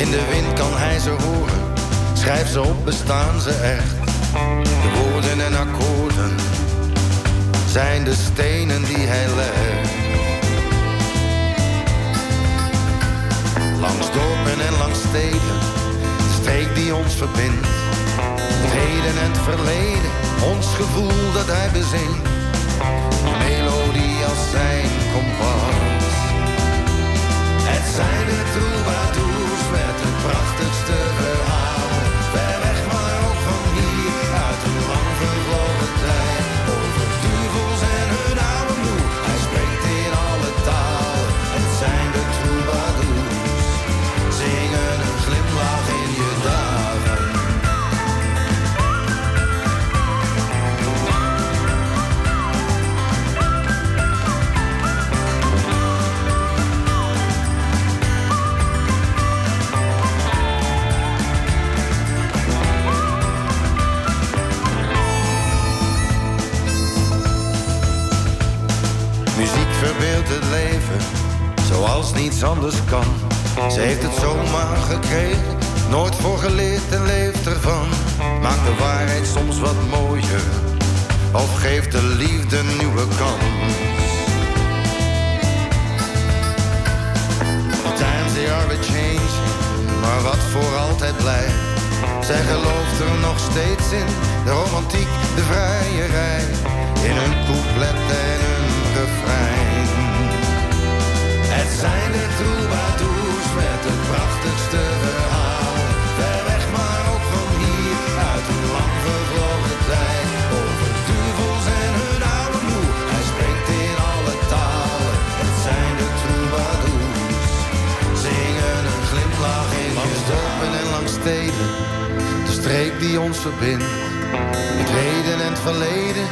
In de wind kan hij ze horen, schrijf ze op, bestaan ze echt. De woorden en akkoorden zijn de stenen die hij legt. Langs dorpen en langs steden, de streek die ons verbindt. Het heden en het verleden, ons gevoel dat hij bezinkt. Een melodie als zijn kompas. Het zijn de troubadours prachtigste verhaal. Niets anders kan. Ze heeft het zomaar gekregen, nooit voor geleerd en leeft ervan. Maakt de waarheid soms wat mooier, of geeft de liefde een nieuwe kans. Times are a changing, maar wat voor altijd blijft. Zij gelooft er nog steeds in, de romantiek, de vrijerij. In hun couplet en hun refrein. Het zijn de troubadours met het prachtigste verhaal. Ver weg, maar ook van hier, uit een lang vervlogen tijd. Over duvels en hun oude moe, hij spreekt in alle talen. Het zijn de troubadours, zingen een glimlach in Langs dorpen en langs steden, de streek die ons verbindt. Het heden en het verleden,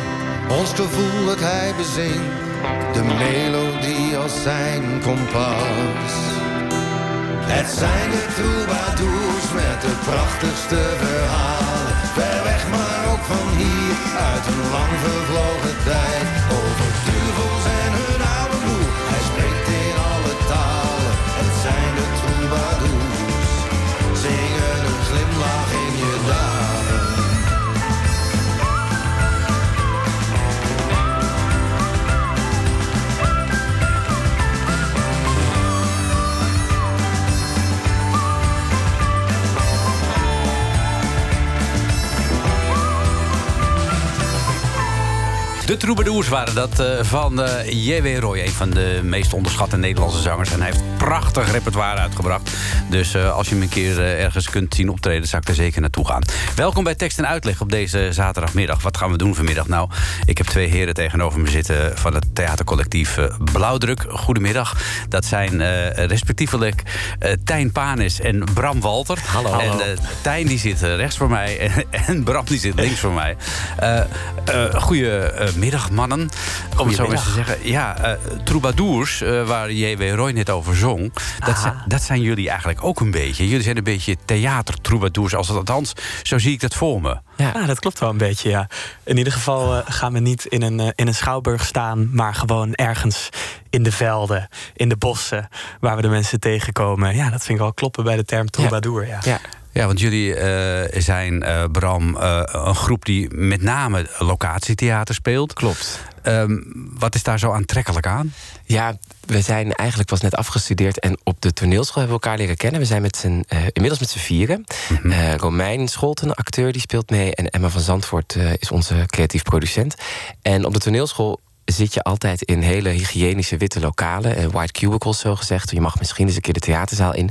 ons gevoel dat hij bezingt. De melodie als zijn kompas. Het zijn de troubadours met het prachtigste verhaal. Ver weg, maar ook van hier, uit een lang vervlogen tijd. Over duvels en hun oude moe, hij spreekt in alle talen. Het zijn de troubadours, zingen een glimlach Troubadours waren dat eh, van eh, J.W. Roy, een van de meest onderschatte Nederlandse zangers. En hij heeft prachtig repertoire uitgebracht. Dus eh, als je hem een keer ergens kunt zien optreden, zou ik er zeker naartoe gaan. Welkom bij Tekst en Uitleg op deze zaterdagmiddag. Wat gaan we doen vanmiddag? Nou, ik heb twee heren tegenover me zitten van het theatercollectief Blauwdruk. Goedemiddag. Dat zijn respectievelijk Tijn Panis en Bram Walter. Hallo. En Tijn die zit rechts voor mij en, Bram die zit links voor mij. Eh eh goedemiddag, mannen. Om het zo eens te zeggen. Ja, eh, troubadours, eh, waar J.W. Roy net over zong... Dat zijn, dat zijn jullie eigenlijk ook een beetje. Jullie zijn een beetje theatertroubadours. Als het, althans, zo zie ik dat voor me. Ja. dat klopt wel een beetje, ja. In ieder geval eh, gaan we niet in een, in een schouwburg staan... maar gewoon ergens in de velden, in de bossen... waar we de mensen tegenkomen. Ja, dat vind ik wel kloppen bij de term troubadour, ja. Ja. Ja, want jullie eh, zijn, eh, Bram, eh, een groep die met name locatietheater speelt. Klopt. Ehm, wat is daar zo aantrekkelijk aan? Ja, we zijn eigenlijk pas net afgestudeerd en op de toneelschool hebben we elkaar leren kennen. We zijn met z'n, inmiddels met z'n vieren. Eh, Romein Scholten, acteur, die speelt mee. En Emma van Zandvoort is onze creatief producent. En op de toneelschool zit je altijd in hele hygiënische witte lokalen. white cubicles, zo gezegd. Je mag misschien eens een keer de theaterzaal in.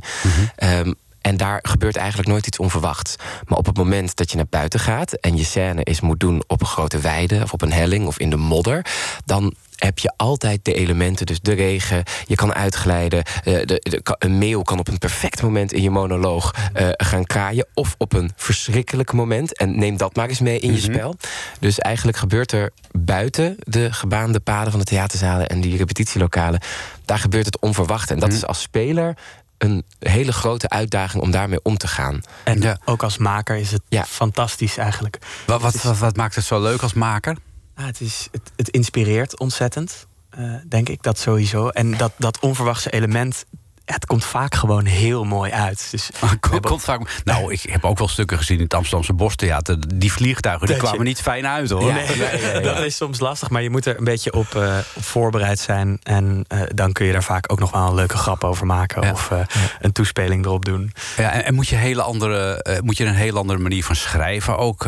Ehm, En daar gebeurt eigenlijk nooit iets onverwachts. Maar op het moment dat je naar buiten gaat en je scène is moet doen op een grote weide of op een helling of in de modder, dan heb je altijd de elementen. Dus de regen, je kan uitglijden. Uh, de, een meeuw kan op een perfect moment in je monoloog uh, gaan kraaien. Of op een verschrikkelijk moment. En neem dat maar eens mee in je mhm. spel. Dus eigenlijk gebeurt er buiten de gebaande paden van de theaterzalen en die repetitielokalen. Daar gebeurt het onverwacht. En dat mhm. is als speler een hele grote uitdaging om daarmee om te gaan. En ja. ook als maker is het ja. fantastisch eigenlijk. Wat, wat, wat, maakt het zo leuk als maker? Ah, het, is, het, het inspireert ontzettend, uh, denk ik, dat sowieso. En dat, dat onverwachte element, het komt vaak gewoon heel mooi uit. Dus komt vaak, nou, ik heb ook wel stukken gezien in het Amsterdamse Bostheater. Die vliegtuigen die kwamen niet fijn uit hoor. Nee, dat is soms lastig, maar je moet er een beetje op, uh, voorbereid zijn. En uh, dan kun je daar vaak ook nog wel een leuke grap over maken. Of uh, een toespeling erop doen. Ja, en, en moet, je hele andere, moet je een hele andere manier van schrijven ook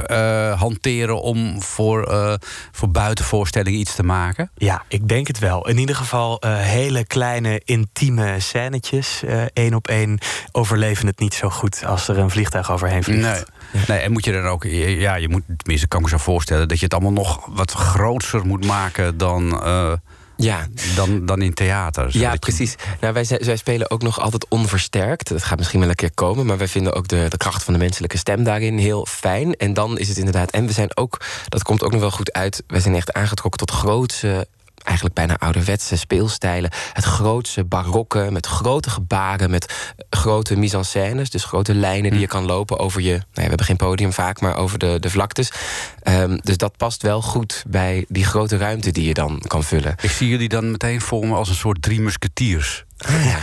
hanteren om voor, voor buitenvoorstellingen iets te maken? Ja, ik denk het wel. In ieder geval hele kleine, intieme scènetjes uh, één op één overleven het niet zo goed als er een vliegtuig overheen vliegt. Nee. Nee, en moet je dan ook, ja, je moet, tenminste, kan ik me zo voorstellen dat je het allemaal nog wat groter moet maken dan. Uh, ja. Dan, dan in theater. Ja, precies. Nou, wij, wij spelen ook nog altijd onversterkt. Dat gaat misschien wel een keer komen. Maar wij vinden ook de, de kracht van de menselijke stem daarin heel fijn. En dan is het inderdaad. En we zijn ook, dat komt ook nog wel goed uit. Wij zijn echt aangetrokken tot grootse eigenlijk bijna ouderwetse speelstijlen. Het grootste barokke, met grote gebaren, met grote mise-en-scènes. Dus grote lijnen die hm. je kan lopen over je... Nou ja, we hebben geen podium vaak, maar over de, de vlaktes. Ehm, dus dat past wel goed bij die grote ruimte die je dan kan vullen. Ik zie jullie dan meteen vormen als een soort drie musketiers. Ja.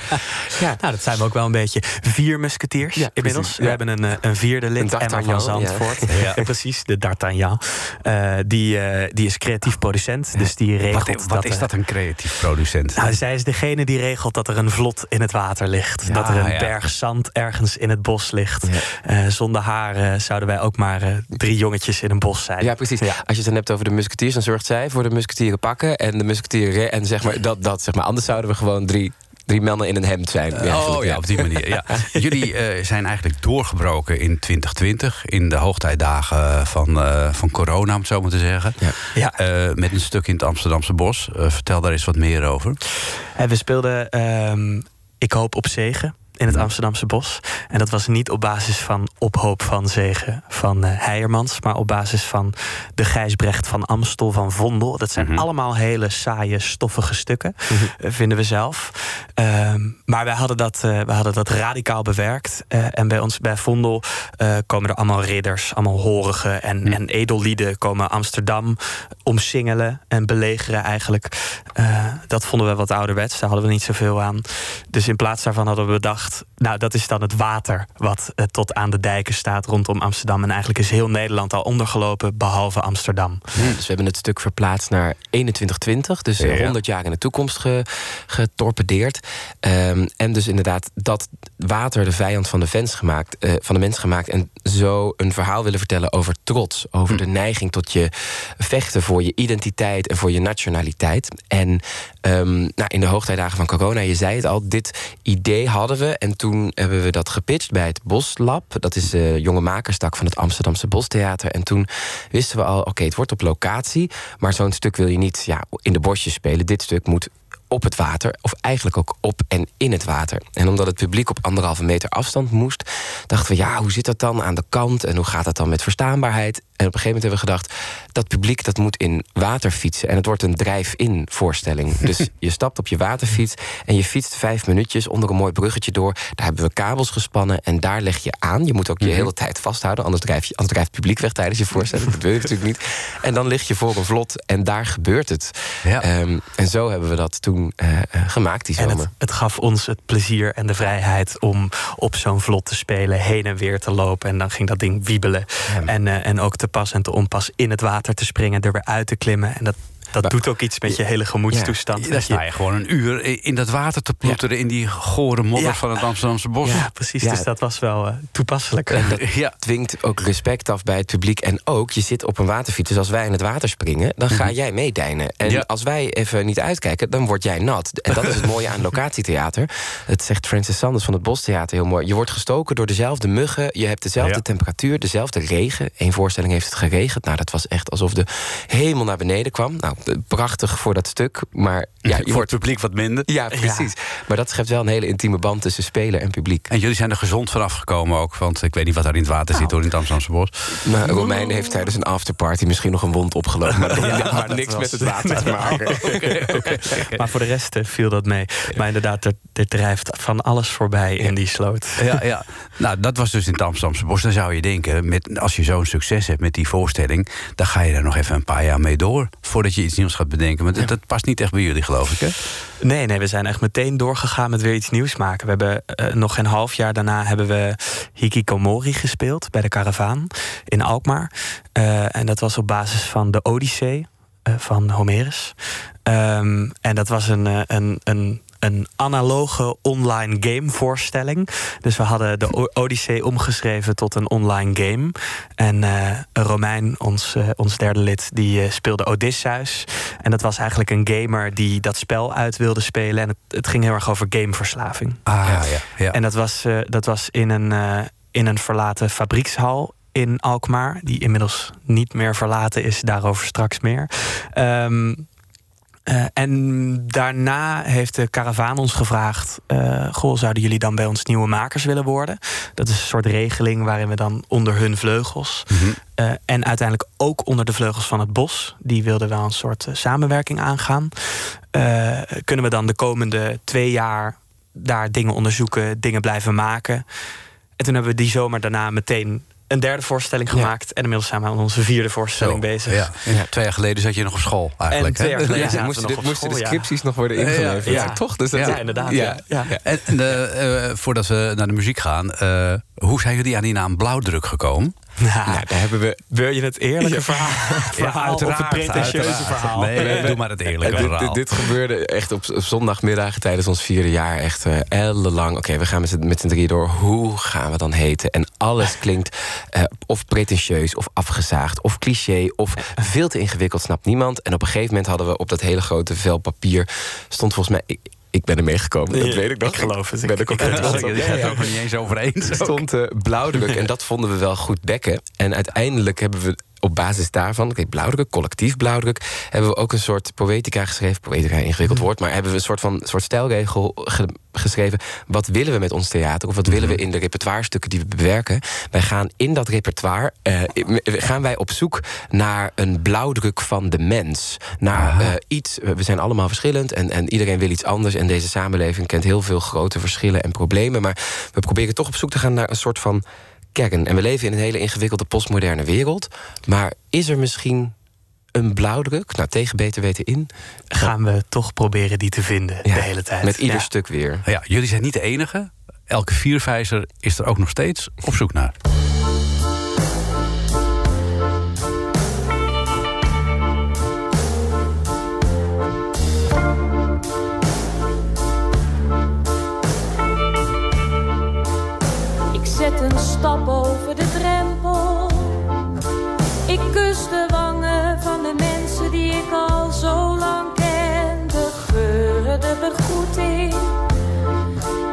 ja, nou, dat zijn we ook wel een beetje. Vier musketiers ja, inmiddels. We hebben een, eh, een vierde lid, Emma van Zandvoort. Precies, de D'Artagnan. Uh, die, uh, die is creatief producent, dus die regelt... Wat, wat is dat, een creatief producent? Nou, zij is degene die regelt dat er een vlot in het water ligt. dat er een berg zand ergens in het bos ligt. Uh, zonder haar zouden wij ook maar drie jongetjes in een bos zijn. Ja, precies. Als je het dan hebt over de musketiers, dan zorgt zij voor de musketieren pakken... en de musketieren... en zeg maar, dat, dat, zeg maar, anders zouden we gewoon drie drie mannen in een hemd zijn. oh ja, op die manier. Ja. Jullie uh, zijn eigenlijk doorgebroken in 2020, in de hoogtijdagen van, uh, van corona, om het zo maar te zeggen. Ja. Uh, met een stuk in het Amsterdamse bos. vertel daar eens wat meer over. we speelden ehm, Ik hoop op zegen in het Amsterdamse bos. En dat was niet op basis van ophoop van zegen van uh, Heijermans, maar op basis van de Gijsbrecht van Amstel van Vondel. Dat zijn mhm. allemaal hele saaie, stoffige stukken, mhm. eh, vinden we zelf. Ehm, maar wij hadden dat, uh, wij hadden dat radicaal bewerkt. en bij ons, bij Vondel, komen er allemaal ridders, allemaal horigen en, mhm. en edellieden komen Amsterdam omsingelen en belegeren eigenlijk. dat vonden we wat ouderwets, daar hadden we niet zoveel aan. Dus in plaats daarvan hadden we bedacht nou, dat is dan het water wat uh, tot aan de dijken staat rondom Amsterdam. En eigenlijk is heel Nederland al ondergelopen, behalve Amsterdam. dus we hebben het stuk verplaatst naar 2120, dus uh, 100 jaar in de toekomst ge, getorpedeerd. Um, en dus inderdaad dat water de vijand van de, mens gemaakt, uh, van de mens gemaakt. En zo een verhaal willen vertellen over trots. Over hm. de neiging tot je vechten voor je identiteit en voor je nationaliteit. En um, nou, in de hoogtijdagen van corona, je zei het al, dit idee hadden we en toen hebben we dat gepitcht bij het Boslab. Dat is de jonge makerstak van het Amsterdamse Bostheater. En toen wisten we al, oké, het wordt op locatie. Maar zo'n stuk wil je niet ja, in de bosjes spelen. Dit stuk moet op het water, of eigenlijk ook op en in het water. En omdat het publiek op anderhalve meter afstand moest, dachten we, ja, hoe zit dat dan aan de kant en hoe gaat dat dan met verstaanbaarheid? En op een gegeven moment hebben we gedacht, dat publiek dat moet in water fietsen en het wordt een drijf-in voorstelling. Dus je stapt op je waterfiets en je fietst vijf minuutjes onder een mooi bruggetje door. Daar hebben we kabels gespannen en daar leg je aan. Je moet ook je mhm. hele tijd vasthouden, anders drijf je, anders drijft het publiek weg tijdens je voorstelling. Dat wil je natuurlijk niet. En dan lig je voor een vlot en daar gebeurt het. Ja. Ehm, en zo hebben we dat toen uh, gemaakt die zomer. En het, het, gaf ons het plezier en de vrijheid om op zo'n vlot te spelen, heen en weer te lopen. En dan ging dat ding wiebelen. En, uh, en ook te pas en te onpas in het water te springen, er weer uit te klimmen. En dat dat doet ook iets met je hele gemoedstoestand. Ja, daar sta je gewoon een uur in dat water te ploeteren... in die gore modder van het Amsterdamse bos. Ja, precies. Dus dat was wel uh, toepasselijk. En dat dwingt ook respect af bij het publiek. En ook, je zit op een waterfiets. Dus als wij in het water springen, dan ga mhm. jij meedijnen. En als wij even niet uitkijken, dan word jij nat. En dat is het mooie aan locatietheater. Het zegt Francis Sanders van het Bostheater heel mooi. Je wordt gestoken door dezelfde muggen. Je hebt dezelfde temperatuur, dezelfde regen. Eén voorstelling heeft het geregend. Nou, dat was echt alsof de hemel naar beneden kwam. Nou, prachtig voor dat stuk. Maar ja, je voor wordt... het publiek wat minder. Ja, precies. Maar dat schept wel een hele intieme band tussen speler en publiek. En jullie zijn er gezond vanaf gekomen ook. Want ik weet niet wat daar in het water zit door in het Amsterdamse bos. Maar Romein heeft tijdens een afterparty misschien nog een wond opgelopen. Maar dat had niks met het water te maken. Maar voor de rest eh, viel dat mee. Maar inderdaad, er, er drijft van alles voorbij in die sloot. Ja, ja. Nou, dat was dus in het Amsterdamse bos. Dan zou je denken, met, als je zo'n succes hebt met die voorstelling... dan ga je er nog even een paar jaar mee door... voordat je iets nieuws gaat bedenken. Maar dat, past niet echt bij jullie, geloof ik, hè? Nee, nee, we zijn echt meteen doorgegaan met weer iets nieuws maken. We hebben uh, nog een half jaar daarna hebben we Hikikomori gespeeld... bij de Caravaan in Alkmaar. Uh, en dat was op basis van de Odyssee uh, van Homerus. Um, en dat was een, een, een een analoge online gamevoorstelling. Dus we hadden de Odyssee omgeschreven tot een online game. En uh, Romein, ons, uh, ons derde lid, die uh, speelde Odysseus. En dat was eigenlijk een gamer die dat spel uit wilde spelen. En het, het ging heel erg over gameverslaving. Ah, ja. ja, ja. En dat was, dat was in, een, in een verlaten fabriekshal in Alkmaar, die inmiddels niet meer verlaten is, daarover straks meer. Um, uh, en daarna heeft de karavaan ons gevraagd: uh, Goh, zouden jullie dan bij ons nieuwe makers willen worden? Dat is een soort regeling waarin we dan onder hun vleugels mm -hmm. uh, en uiteindelijk ook onder de vleugels van het bos, die wilden wel een soort samenwerking aangaan. kunnen we dan de komende twee jaar daar dingen onderzoeken, dingen blijven maken? En toen hebben we die zomer daarna meteen een derde voorstelling gemaakt. En inmiddels zijn we aan onze vierde voorstelling bezig. Ja. ja. Twee jaar geleden zat je nog op school eigenlijk. En twee jaar geleden ja, moesten, dit, moesten de scripties nog worden ingeleverd. Ja, toch? Dus dat ja, inderdaad. Ja. En de, uh, voordat we naar de muziek gaan... Uh, hoe zijn jullie aan die naam Blauwdruk gekomen? Nou, nou, daar hebben we. Wil je het eerlijke verhaal? verhaal of het pretentieuze verhaal? Nee, nee, doe maar het eerlijke dit, verhaal. Dit, dit, gebeurde echt op, op zondagmiddag tijdens ons vierde jaar. Echt uh, ellenlang. Oké, we gaan met z'n drieën door. Hoe gaan we dan heten? En alles klinkt uh, of pretentieus, of afgezaagd, of cliché, of veel te ingewikkeld, snapt niemand. En op een gegeven moment hadden we op dat hele grote vel papier. stond volgens mij. Ik, ben er meegekomen, dat weet ik nog. Ik geloof het. Ik ben er compleet trots op. Je het ook niet eens over eens. Er stond uh, blauwdruk en dat vonden we wel goed bekken. En uiteindelijk hebben we op basis daarvan, oké, blauwdruk, collectief blauwdruk, hebben we ook een soort poëtica geschreven. Poëtica, ingewikkeld mm. woord, maar hebben we een soort van soort stijlregel geschreven. Wat willen we met ons theater? Of wat willen we mm-hmm. in de repertoirestukken die we bewerken? Wij gaan in dat repertoire, uh, gaan wij op zoek naar een blauwdruk van de mens. Naar uh, iets, we zijn allemaal verschillend en, en iedereen wil iets anders. En deze samenleving kent heel veel grote verschillen en problemen. Maar we proberen toch op zoek te gaan naar een soort van kern. En we leven in een hele ingewikkelde postmoderne wereld. Maar is er misschien een blauwdruk, nou tegen beter weten in... gaan we toch proberen die te vinden de hele tijd. Met ieder stuk weer. Ja, jullie zijn niet de enige. Elke viervijzer is er ook nog steeds op zoek naar. Stap over de drempel. Ik kus de wangen van de mensen die ik al zo lang ken. De geuren, de begroeting.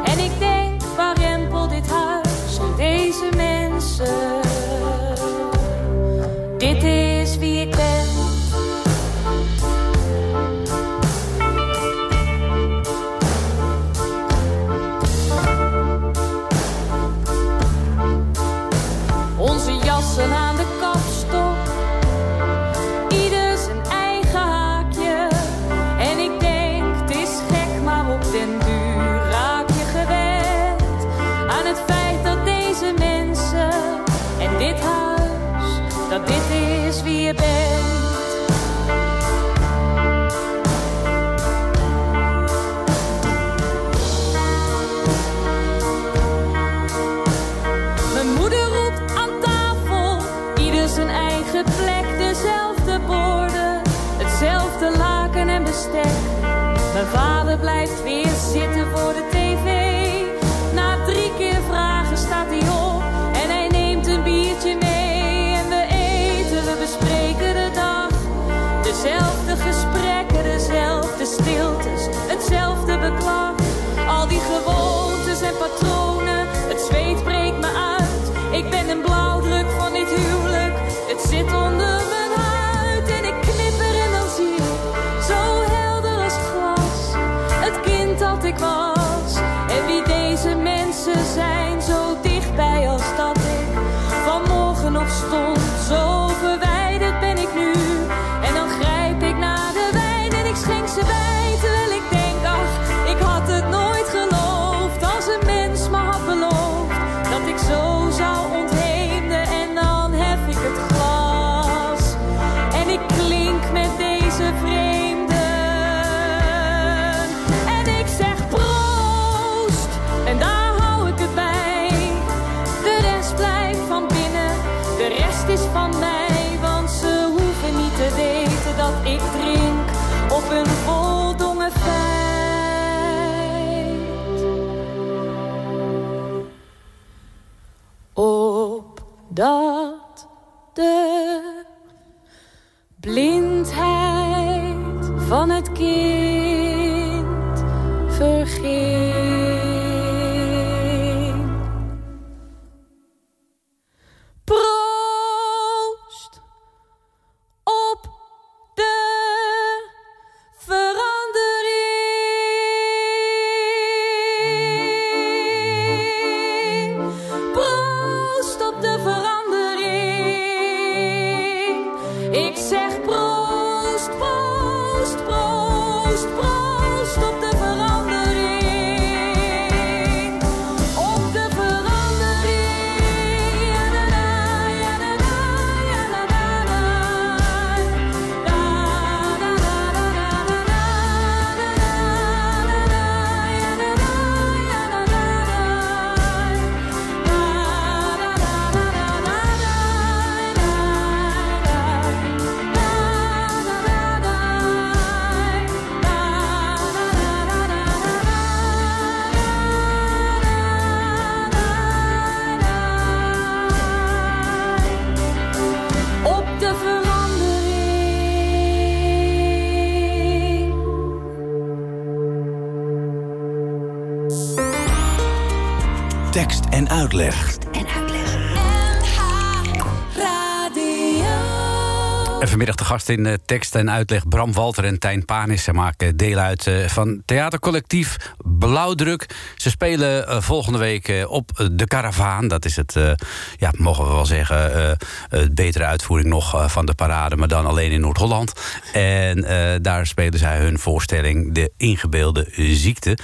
En ik denk, waar rempel dit huis en deze mensen? Mijn moeder roept aan tafel, ieder zijn eigen plek, dezelfde borden, hetzelfde laken en bestek. Mijn vader blijft weer zitten patronen, Dog. Uitleg. En vanmiddag de gast in eh, tekst en uitleg Bram Walter en Tijn Panis. Ze maken deel uit eh, van theatercollectief Blauwdruk. Ze spelen eh, volgende week op de Caravaan. Dat is het, ja, mogen we wel zeggen, betere uitvoering nog van de parade... maar dan alleen in Noord-Holland. En daar spelen zij hun voorstelling De Ingebeelde Ziekte.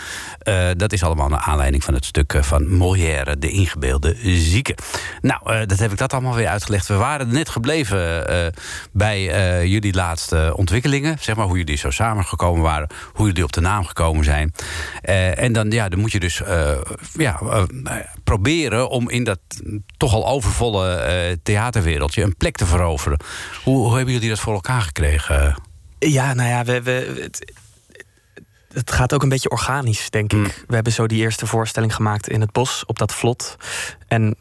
Dat is allemaal naar aanleiding van het stuk van Molière... De Ingebeelde Zieke. Nou, dat heb ik dat allemaal weer uitgelegd. We waren net gebleven eh, bij eh, jullie laatste ontwikkelingen. Zeg maar hoe jullie zo samengekomen waren. Hoe jullie op de naam gekomen zijn. Eh, en dan, ja, dan moet je dus eh, ja, proberen om in dat toch al overvolle theaterwereldje een plek te veroveren. Hoe, hoe hebben jullie dat voor elkaar gekregen? Ja, nou ja, we, we, het, het gaat ook een beetje organisch, denk ik. We hebben zo die eerste voorstelling gemaakt in het bos op dat vlot. En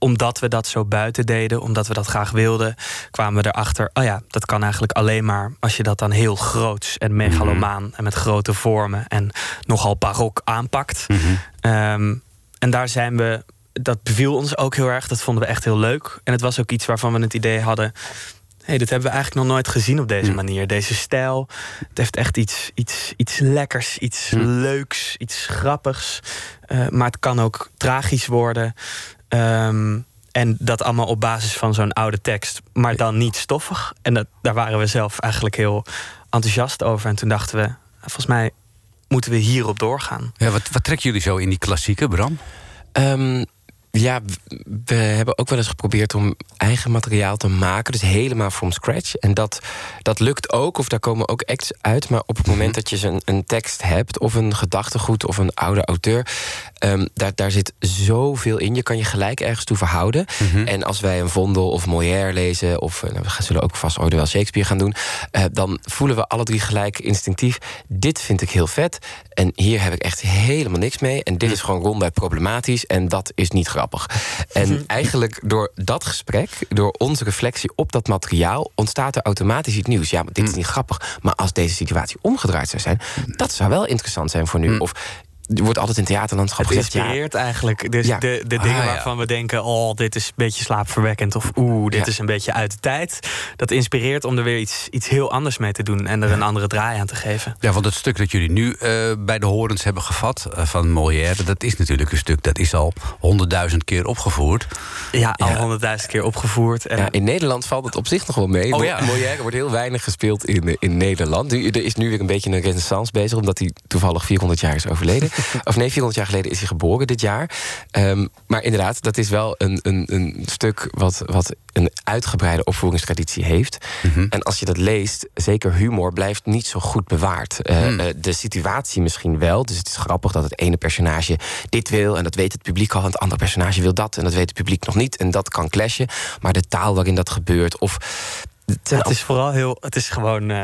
omdat we dat zo buiten deden, omdat we dat graag wilden, kwamen we erachter: oh ja, dat kan eigenlijk alleen maar als je dat dan heel groots en megalomaan en met grote vormen en nogal barok aanpakt. Ehm, en daar zijn we. Dat beviel ons ook heel erg. Dat vonden we echt heel leuk. En het was ook iets waarvan we het idee hadden. hey, dit hebben we eigenlijk nog nooit gezien op deze manier. Deze stijl. Het heeft echt iets, iets, iets lekkers, iets leuks, iets grappigs. Eh, maar het kan ook tragisch worden. Ehm, en dat allemaal op basis van zo'n oude tekst. Maar dan niet stoffig. En dat, daar waren we zelf eigenlijk heel enthousiast over. En toen dachten we, volgens mij moeten we hierop doorgaan. Ja, wat, wat trekken jullie zo in die klassieke, Bram? Ehm, ja, we hebben ook wel eens geprobeerd om eigen materiaal te maken. Dus helemaal from scratch. En dat, dat lukt ook, of daar komen ook acts uit. Maar op het moment dat je een, een tekst hebt, of een gedachtegoed, of een oude auteur. Ehm, daar, daar zit zoveel in. Je kan je gelijk ergens toe verhouden. Mhm. En als wij een Vondel of Molière lezen... of eh, nou, we gaan- zullen ook vast ooit wel Shakespeare gaan doen... eh, dan voelen we alle drie gelijk instinctief... dit vind ik heel vet en hier heb ik echt helemaal niks mee... en dit is gewoon ronduit problematisch en dat is niet grappig. En eigenlijk door dat gesprek, door onze reflectie op dat materiaal... ontstaat er automatisch iets nieuws. Ja, maar dit is niet grappig. Maar als deze situatie omgedraaid zou zijn... dat zou wel interessant zijn voor nu. Of er wordt altijd in theaterlandschap Het gezegd... ja, inspireert eigenlijk. Dus Ja. de, de Ah, dingen ja. waarvan we denken... oh, dit is een beetje slaapverwekkend... of oeh, dit Ja. is een beetje uit de tijd. Dat inspireert om er weer iets, iets heel anders mee te doen... en er een andere draai aan te geven. Ja, want het stuk dat jullie nu eh, bij de horens hebben gevat eh, van Molière... dat is natuurlijk een stuk dat is al honderdduizend keer opgevoerd. Ja, al Ja. honderdduizend keer opgevoerd. En Ja, in Nederland valt het op zich nog wel mee. Oh, ja. Molière wordt heel weinig gespeeld in, in Nederland. Er is nu weer een beetje een renaissance bezig... omdat hij toevallig 400 jaar is overleden. Of nee, 400 jaar geleden is hij geboren dit jaar. Ehm, maar inderdaad, dat is wel een, een, een stuk... Wat, wat een uitgebreide opvoeringstraditie heeft. En als je dat leest, zeker humor blijft niet zo goed bewaard. Eh, eh, de situatie misschien wel. Dus het is grappig dat het ene personage dit wil... en dat weet het publiek al. En het andere personage wil dat en dat weet het publiek nog niet. En dat kan clashen. Maar de taal waarin dat gebeurt... of het is vooral heel... Het is gewoon... eh,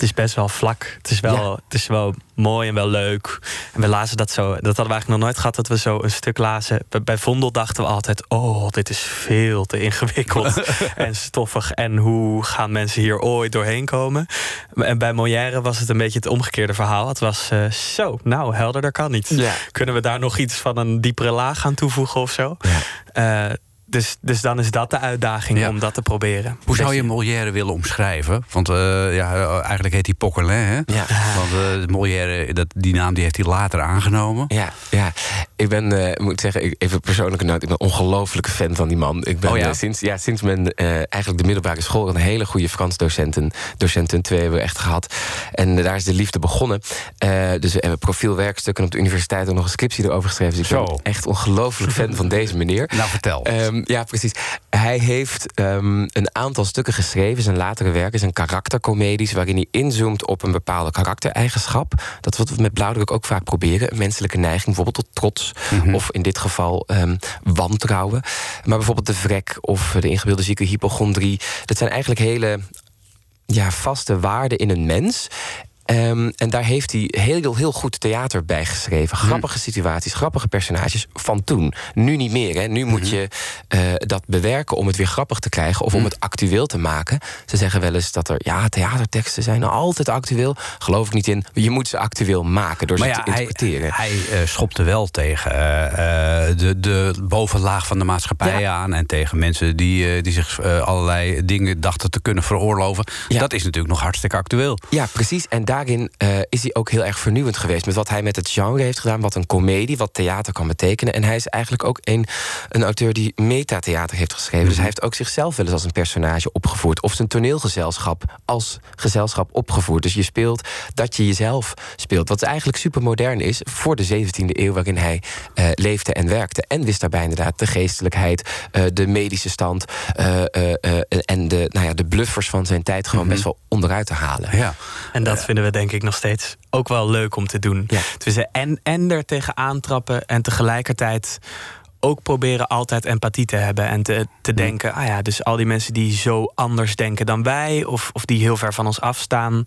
het, is, best wel vlak. Het is wel, Ja. het is wel mooi en wel leuk. En we lazen dat zo... Dat hadden we eigenlijk nog nooit gehad... dat we zo een stuk lazen. Bij- Vondel dachten we altijd... oh, dit is veel te ingewikkeld en stoffig. En hoe gaan mensen hier ooit doorheen komen? En bij Molière was het een beetje het omgekeerde verhaal. Het was eh, zo, nou, helderder kan niet. Ja. Kunnen we daar nog iets van een diepere laag aan toevoegen of zo? Eh, dus, dus dan is dat de uitdaging Ja. om dat te proberen. Hoe zou je Molière willen omschrijven? Want eh, ja, eh, eigenlijk heet hij Poquelin, hè? Ja. Want eh, Molière, dat, die naam die heeft hij later aangenomen. Ja, ja. Ik ben, eh, moet zeggen, ik- even persoonlijke noot. Ik ben een ongelofelijke fan van die man. Ik ben Oh ja? eh, sinds, ja, sinds mijn eh, eigenlijk de middelbare school een hele goede Frans docenten. Docenten, twee hebben we echt gehad. En daar is de liefde begonnen. Dus we hebben profielwerkstukken op de universiteit ook nog een scriptie erover geschreven. Dus ik Zo. ben echt ongelooflijk fan van deze meneer. Nou, vertel. Ehm, ja, precies. Hij heeft ehm, een aantal stukken geschreven, zijn latere werken, zijn karaktercomedies, waarin hij inzoomt op een bepaalde karaktereigenschap. Dat is wat we met Blauwdruk ook vaak proberen. Een menselijke neiging, bijvoorbeeld tot trots. Of in dit geval ehm, wantrouwen. Maar bijvoorbeeld de vrek of de ingebeelde zieke hypochondrie. Dat zijn eigenlijk hele ja, vaste waarden in een mens. Ehm, en daar heeft hij heel, heel goed theater bij geschreven. Grappige situaties, grappige personages van toen. Nu niet meer. Hè. Nu moet je eh, dat bewerken om het weer grappig te krijgen... of om het actueel te maken. Ze zeggen wel eens dat er... ja, theaterteksten zijn altijd actueel. Geloof ik niet in. Je moet ze actueel maken door Maar ze ja, te hij, interpreteren. hij eh, schopte wel tegen eh, de, de bovenlaag van de maatschappij Ja. aan... en tegen mensen die, die zich allerlei dingen dachten te kunnen veroorloven. Ja. Dat is natuurlijk nog hartstikke actueel. Ja, precies. En daarin eh, is hij ook heel erg vernieuwend geweest. Met wat hij met het genre heeft gedaan. Wat een komedie, wat theater kan betekenen. En hij is eigenlijk ook een, een auteur die metatheater heeft geschreven. Dus hij heeft ook zichzelf wel eens als een personage opgevoerd. Of zijn toneelgezelschap als gezelschap opgevoerd. Dus je speelt dat je jezelf speelt. Wat eigenlijk super modern is voor de 17e eeuw... waarin hij eh, leefde en werkte. En wist daarbij inderdaad de geestelijkheid, eh, de medische stand... en de, nou ja, de bluffers van zijn tijd gewoon best wel onderuit te halen. Ja. En dat vinden we denk ik nog steeds ook wel leuk om te doen. Ja. Dus eh, en, en er tegenaan trappen en tegelijkertijd ook proberen altijd empathie te hebben en te, te denken, ah ja, dus al die mensen die zo anders denken dan wij, of, of die heel ver van ons afstaan,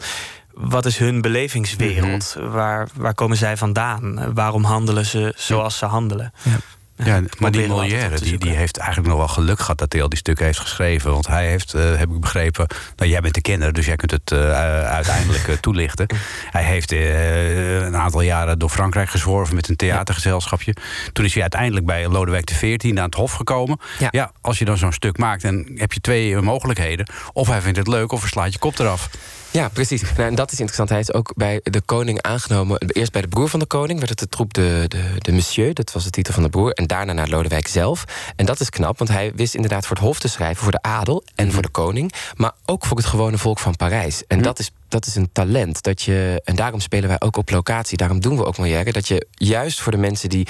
wat is hun belevingswereld? waar, waar komen zij vandaan? Waarom handelen ze zoals ze handelen? Ja, maar die Molière die, die heeft eigenlijk nog wel geluk gehad dat hij al die stukken heeft geschreven. Want hij heeft, eh, heb ik begrepen, nou jij bent de kenner, dus jij kunt het eh, uiteindelijk eh, toelichten. Hij heeft een aantal jaren door Frankrijk gezworven met een theatergezelschapje. Toen is hij uiteindelijk bij Lodewijk XIV aan het hof gekomen. Ja, Ja. als je dan zo'n stuk maakt, dan heb je twee mogelijkheden. Of hij vindt het leuk, of hij slaat je kop eraf. Ja, precies. Nou, en dat is interessant. Hij is ook bij de koning aangenomen. Eerst bij de broer van de koning werd het de troep de, de, de Monsieur. Dat was de titel van de broer. En daarna naar Lodewijk zelf. En dat is knap, want hij wist inderdaad voor het hof te schrijven... voor de adel en voor de koning. Maar ook voor het gewone volk van Parijs. En dat is dat is een talent. Dat je, en daarom spelen wij ook op locatie. Daarom doen we ook Molière. Dat je juist voor de mensen die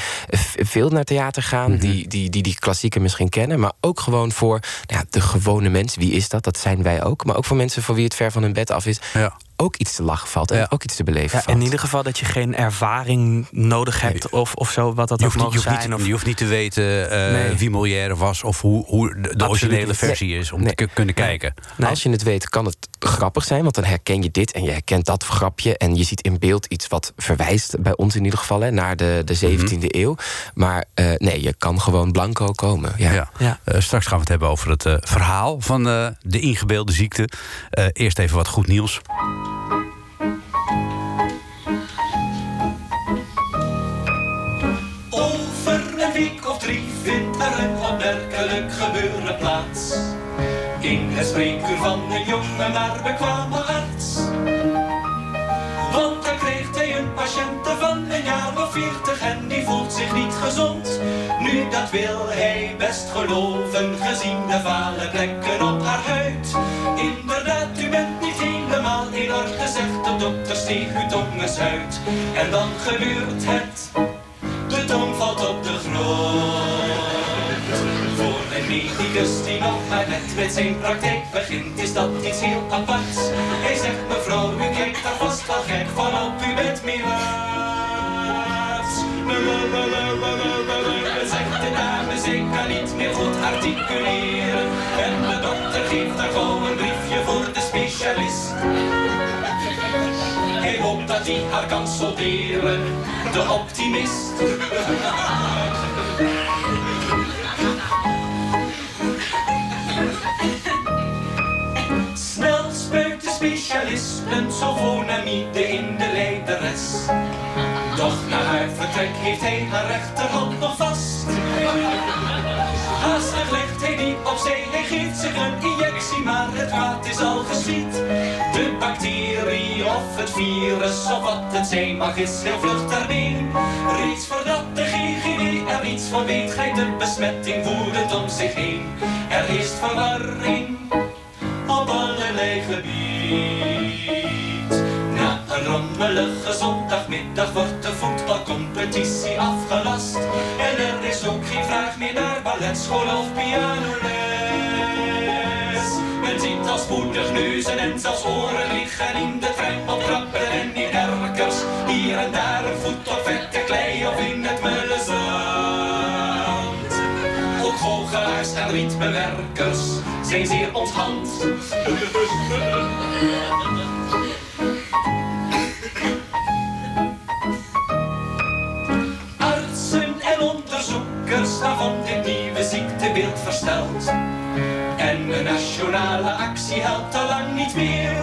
veel naar theater gaan... die, die, die die klassieker misschien kennen... maar ook gewoon voor nou ja, de gewone mens. Wie is dat? Dat zijn wij ook. Maar ook voor mensen voor wie het ver van hun bed af is... Ja. Ook iets te lachen valt en Ja. ook iets te beleven Ja, valt. in ieder geval dat je geen ervaring nodig hebt of, of zo, wat dat Je ook je, zijn. niet, of, je hoeft niet te weten eh, Nee. wie Molière was of hoe, hoe de, de originele niet. versie is om Nee. te kunnen kijken. Nee. Als je het weet, kan het grappig zijn, want dan herken je dit en je herkent dat grapje. En je ziet in beeld iets wat verwijst, bij ons in ieder geval, hè, naar de, de 17e eeuw. Maar eh, nee, je kan gewoon blanco komen. Ja. Ja. Ja. Eh, straks gaan we het hebben over het eh, verhaal van eh, de ingebeelde ziekte. Eh, eerst even wat goed nieuws. Spreekuur van een jonge maar bekwame arts. Want dan kreeg hij een patiënte van een jaar of veertig en die voelt zich niet gezond. Nu dat wil hij best geloven, gezien de vale plekken op haar huid. Inderdaad, u bent niet helemaal in orde, zegt de dokter, steeg uw uit. En dan gebeurt het. Medicus die nog maar net met zijn praktijk begint, is dat iets heel aparts. Hij zegt mevrouw, u kijkt daar vast wel gek van op, u bent miraats. Zegt de dame, ik kan niet meer goed articuleren. En de dokter geeft haar gewoon een briefje voor de specialist. Hij hoopt dat hij haar kan solderen, de optimist. Een sulfonamide in de lijderes. Doch na haar vertrek heeft hij haar rechterhand nog vast. Haastig legt hij die opzij, hij geeft zich een injectie, maar het kwaad is al geschied. De bacterie of het virus of wat het zijn mag is heel vlug been. Reeds voordat de GGD er iets van weet, grijpt de besmetting woedend om zich heen. Er is verwarring op allerlei gebied. Rommelige zondagmiddag wordt de voetbalcompetitie afgelast. En er is ook geen vraag meer naar balletschool of pianoles. Men ziet al spoedig neuzen en zelfs oren liggen in de trein en in erkers. Hier en daar een voet op vette klei of in het mulle zand. Ook goochelaars en rietbewerkers zijn zeer onthand. versteld. En een nationale actie helpt al lang niet meer.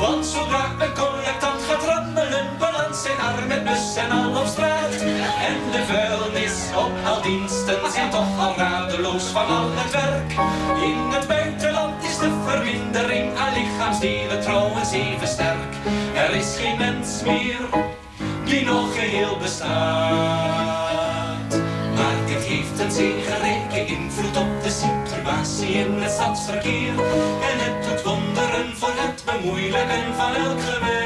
Want zodra een collectant gaat rammelen, belandt zijn arm met bus en al op straat. En de vuilnis op al diensten zijn toch al radeloos van al het werk. In het buitenland is de vermindering aan lichaamsdelen trouwens even sterk. Er is geen mens meer die nog geheel bestaat. In het stadsverkeer. En het doet wonderen voor het bemoeilijken van elk geweld.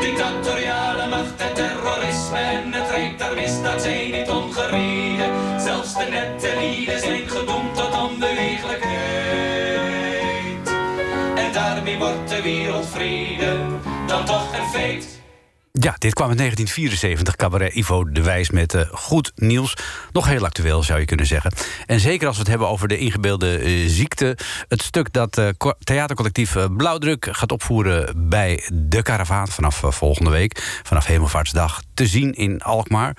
Dictatoriale macht en terrorisme en het rijk der misdaad zijn niet ongereden. Zelfs de nette lieden zijn gedoemd tot onbeweeglijkheid. En daarmee wordt de wereldvrede dan toch een feit. Ja, dit kwam in 1974, cabaret Ivo de Wijs met eh, goed nieuws. Nog heel actueel, zou je kunnen zeggen. En zeker als we het hebben over de ingebeelde eh, ziekte. Het stuk dat eh, theatercollectief Blauwdruk gaat opvoeren... bij De Karavaan vanaf volgende week. Vanaf Hemelvaartsdag te zien in Alkmaar.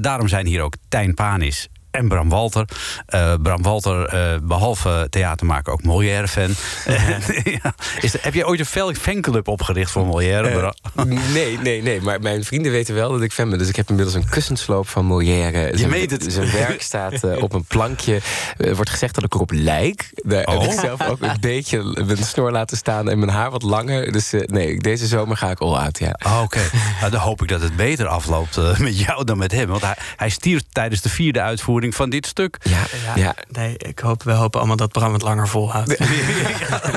Daarom zijn hier ook Tijn Panis en Bram Walter. Eh, Bram Walter, eh, behalve theatermaker, ook Molière-fan. ja. Heb je ooit een fanclub opgericht voor Molière? Bram? Nee, nee, nee. Maar mijn vrienden weten wel dat ik fan ben. Dus ik heb inmiddels een kussensloop van Molière. Zijn- meent het? Zijn werk staat eh, op een plankje. Er wordt gezegd dat ik erop lijk. Daar heb Oh. ik zelf ook een beetje mijn snor laten staan... en mijn haar wat langer. Dus eh, nee, deze zomer ga ik all out, ja. Ah, Oké, nou, dan hoop ik dat het beter afloopt eh, met jou dan met hem. Want hij, hij stierf tijdens de vierde uitvoering aflevering van dit stuk. Ja, ja. Nee, ik hoop, we hopen allemaal dat Bram het langer volhoudt.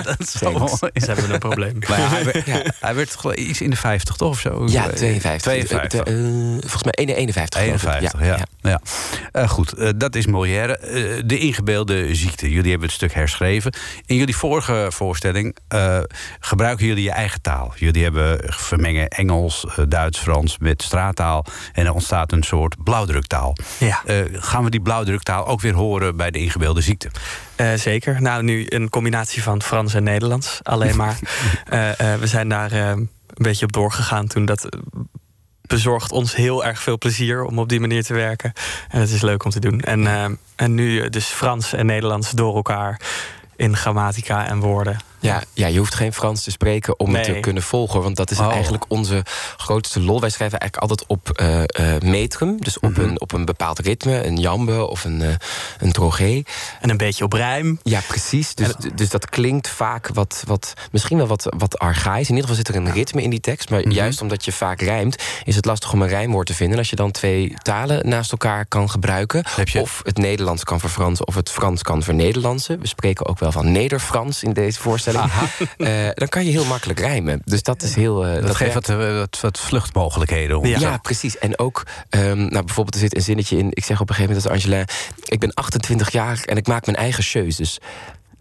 dat is wel. Ze hebben een probleem. Maar ja, hij, werd, hij werd iets in de 50, toch? Of zo? Ja, 52. 52. Eh, eh, volgens mij 51. geloof ik. 51, ja. ja. Eh, goed, eh, dat is Molière. Eh, de ingebeelde ziekte. Jullie hebben het stuk herschreven. In jullie vorige voorstelling eh, gebruiken jullie je eigen taal. Jullie hebben vermengen Engels, eh, Duits, Frans met straattaal. En er ontstaat een soort blauwdruktaal. Ja. Eh, gaan we die blauwdruktaal ook weer horen bij de ingebeelde ziekte? Eh, zeker. Nou, nu een combinatie van Frans en Nederlands. Alleen maar. Eh, eh, we zijn daar een beetje op doorgegaan toen. Dat bezorgt ons heel erg veel plezier om op die manier te werken. En het is leuk om te doen. En, en nu dus Frans en Nederlands door elkaar in grammatica en woorden. Ja, ja, je hoeft geen Frans te spreken om het te kunnen volgen. Want dat is Oh. eigenlijk onze grootste lol. Wij schrijven eigenlijk altijd op eh, eh, metrum. Dus op, Mhm. een, op een bepaald ritme. Een jambe of een, eh een drogé. En een beetje op rijm. Ja, precies. Dus, dus dat klinkt vaak wat, wat misschien wel wat, wat archaïs. In ieder geval zit er een ritme in die tekst. Maar juist omdat je vaak rijmt, is het lastig om een rijmwoord te vinden. En als je dan twee talen naast elkaar kan gebruiken, je- of het Nederlands kan verfransen of het Frans kan vernederlandsen. We spreken ook wel van Nederfrans in deze voorstelling. Eh, dan kan je heel makkelijk rijmen. Dus dat is heel. eh, Dat, geeft wat, eh, wat, wat vluchtmogelijkheden. om Ja. Ja, precies. En ook, ehm, nou, bijvoorbeeld, er zit een zinnetje in. Ik zeg op een gegeven moment als Angela: Ik ben 28 jaar en ik maak mijn eigen keuzes.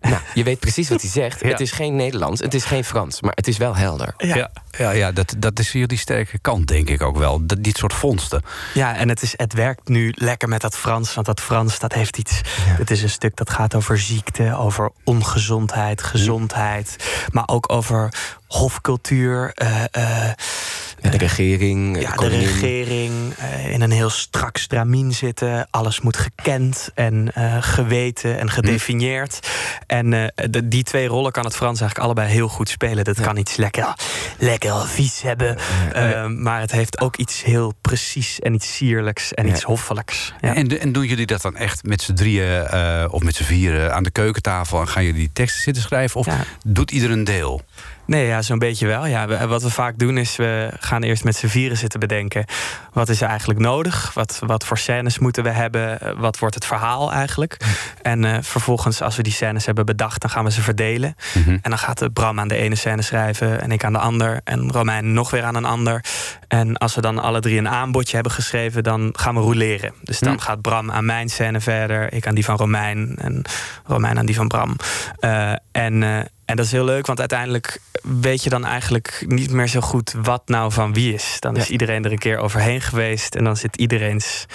Nou, je weet precies wat hij zegt. Ja. Het is geen Nederlands, het is geen Frans, maar het is wel helder. Ja, ja, ja dat, dat is jullie sterke kant, denk ik ook wel. Dat, dit soort vondsten. Ja, en het, is, het werkt nu lekker met dat Frans. Want dat Frans, dat heeft iets... Het is een stuk dat gaat over ziekte, over ongezondheid, gezondheid. Maar ook over hofcultuur. eh, eh, Ja, de regering, de ja, de regering eh, in een heel strak stramien zitten. Alles moet gekend en eh, geweten en gedefinieerd. En eh, de- die twee rollen kan het Frans eigenlijk allebei heel goed spelen. Dat kan iets lekker, lekker vies hebben. eh, maar het heeft ook iets heel precies en iets sierlijks en Ja. iets hoffelijks. Ja. En, en doen jullie dat dan echt met z'n drieën eh, of met z'n vieren aan de keukentafel... en gaan jullie die teksten zitten schrijven? Of Ja. doet ieder een deel? Nee, ja, zo'n beetje wel. Ja, wat we vaak doen is, we gaan eerst met z'n vieren zitten bedenken... wat is er eigenlijk nodig? Wat, wat voor scènes moeten we hebben? Eh, Wat wordt het verhaal eigenlijk? En eh, vervolgens, als we die scènes hebben bedacht... dan gaan we ze verdelen. Mhm. En dan gaat de Bram aan de ene scène schrijven... en ik aan de ander. En Romein nog weer aan een ander. En als we dan alle drie een aanbodje hebben geschreven... dan gaan we rouleren. Dus dan Hm. gaat Bram aan mijn scène verder... ik aan die van Romein en Romein aan die van Bram. Eh, en... eh, en dat is heel leuk, want uiteindelijk weet je dan eigenlijk niet meer zo goed wat nou van wie is. Dan is Ja. iedereen er een keer overheen geweest en dan zit iedereen's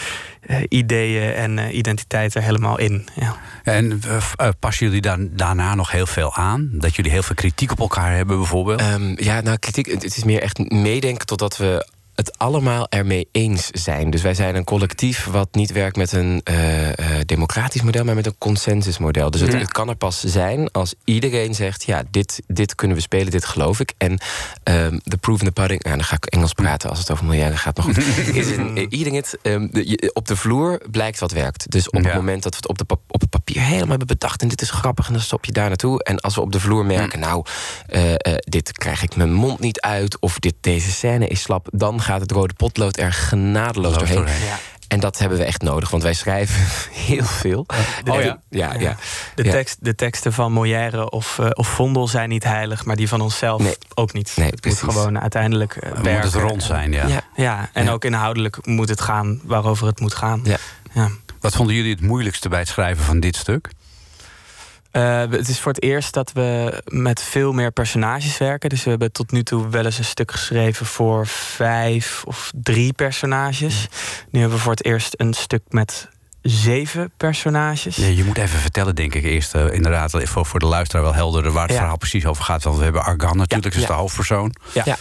eh, ideeën en eh, identiteit er helemaal in. Ja. En eh, passen jullie dan daarna nog heel veel aan? Dat jullie heel veel kritiek op elkaar hebben bijvoorbeeld? Ehm, ja, nou, kritiek, het is meer echt meedenken totdat we het allemaal ermee eens zijn. Dus wij zijn een collectief wat niet werkt met een eh, eh, democratisch model, maar met een consensusmodel. Dus het, Ja. het kan er pas zijn als iedereen zegt: ja, dit, dit kunnen we spelen, dit geloof ik. En ehm de proof in the pudding, nou, dan ga ik Engels praten als het over miljarden gaat, maar goed. is eh, eating it, de- op de vloer blijkt wat werkt. Dus op Ja. het moment dat we het op, de op het papier helemaal hebben bedacht en dit is grappig en dan stop je daar naartoe. En als we op de vloer merken, nou, eh, eh, dit krijg ik mijn mond niet uit of dit, deze scène is slap, dan gaat het rode potlood er genadeloos Loos doorheen. doorheen. Ja. En dat hebben we echt nodig, want wij schrijven heel veel. Oh En- ja? Ja, ja. De, tekst, de teksten van Molière of, eh, of Vondel zijn niet heilig, maar die van onszelf Nee. ook niet. Nee, het moet precies. gewoon uiteindelijk eh, moet werken. het rond zijn, ja. Ja. Ja, en Ja. ook inhoudelijk moet het gaan waarover het moet gaan. Ja. Ja. Wat vonden jullie het moeilijkste bij het schrijven van dit stuk? Eh, het is voor het eerst dat we met veel meer personages werken. Dus we hebben tot nu toe wel eens een stuk geschreven voor vijf of drie personages. Nu hebben we voor het eerst een stuk met zeven personages. Ja, je moet even vertellen, denk ik, eerst eh, inderdaad voor, voor de luisteraar wel helder waar het Ja. verhaal precies over gaat. Want we hebben Argan natuurlijk, dat is ja. de hoofdpersoon. Ja.